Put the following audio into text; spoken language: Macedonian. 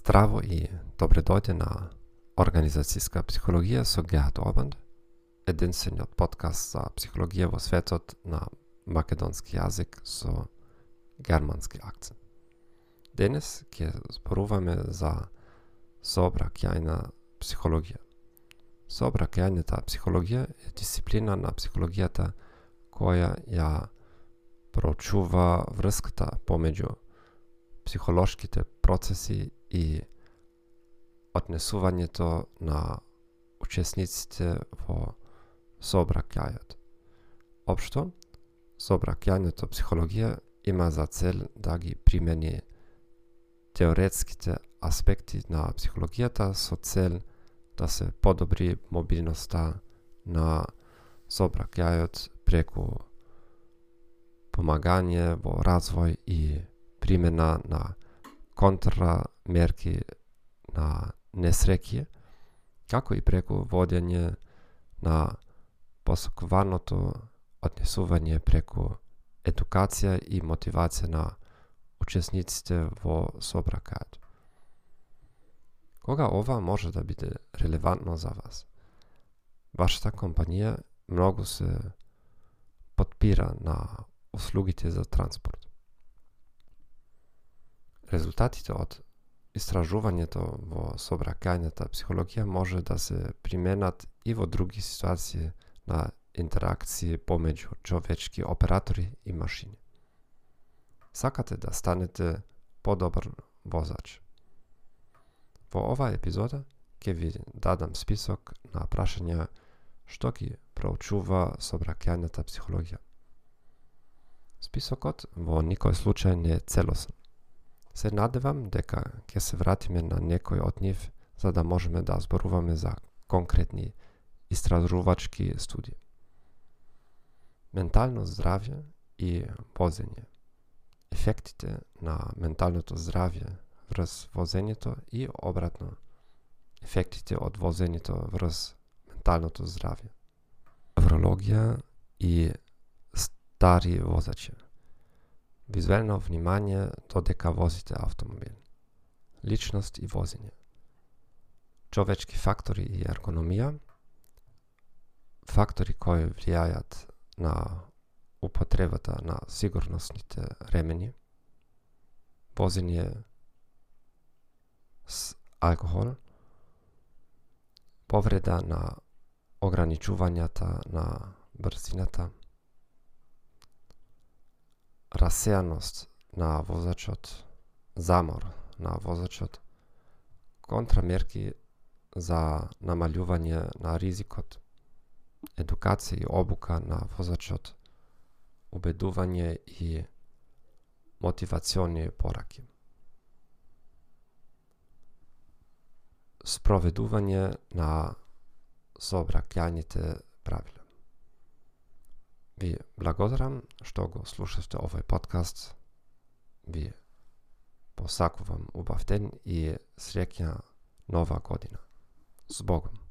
Здраво и добре дојде на Организацијска психологија со Геат Обанд, единствениот подкаст за психологија во светот на македонски јазик со германски акцент. Денес ќе зборуваме за сообраќајна психологија. Сообраќајната психологија е дисциплина на психологијата која ја прочува врската помеѓу психолошките процеси и однесувањето на учесниците во сообраќајот. Општо, сообраќајното психологија има за цел да ги примени теоретските аспекти на психологијата со цел да се подобри мобилноста на сообраќајот преку помагање во развој и примена на контрамерки на несреќи, како и преку водење на посокуваното однесување преку едукација и мотивација на учесниците во собракајот. Кога ова може да биде релевантно за вас? Вашата компанија многу се подпира на услугите за транспорт. Резултатите од истражувањето во собракајната психологија може да се применат и во други ситуации на интеракции помеѓу човечки оператори и машини. Сакате да станете подобар возач. Во оваа епизода ќе ви дадам список на прашања што ги проучува собракајната психологија. Списокот во никој случај не е целосен. Се надевам дека ќе се вратиме на некој од нив за да можеме да зборуваме за конкретни истражувачки студии. Ментално здравје и возење. Ефектите на менталното здравје врз возењето и обратно ефектите од возењето врз менталното здравје. Неврологија и стари возачи визуелно внимание додека возите автомобил. Личност и возење. Човечки фактори и ергономија. Фактори кои влијајат на употребата на сигурносните ремени. Возење с алкохол. Повреда на ограничувањата на брзината расеаност на возачот, замор на возачот, контрамерки за намалјување на ризикот, едукација и обука на возачот, убедување и мотивациони пораки. Спроведување на сообраќањите правила. Ви благодарам што го слушавте овој подкаст. Ви посакувам убав ден и среќна нова година. С Богом!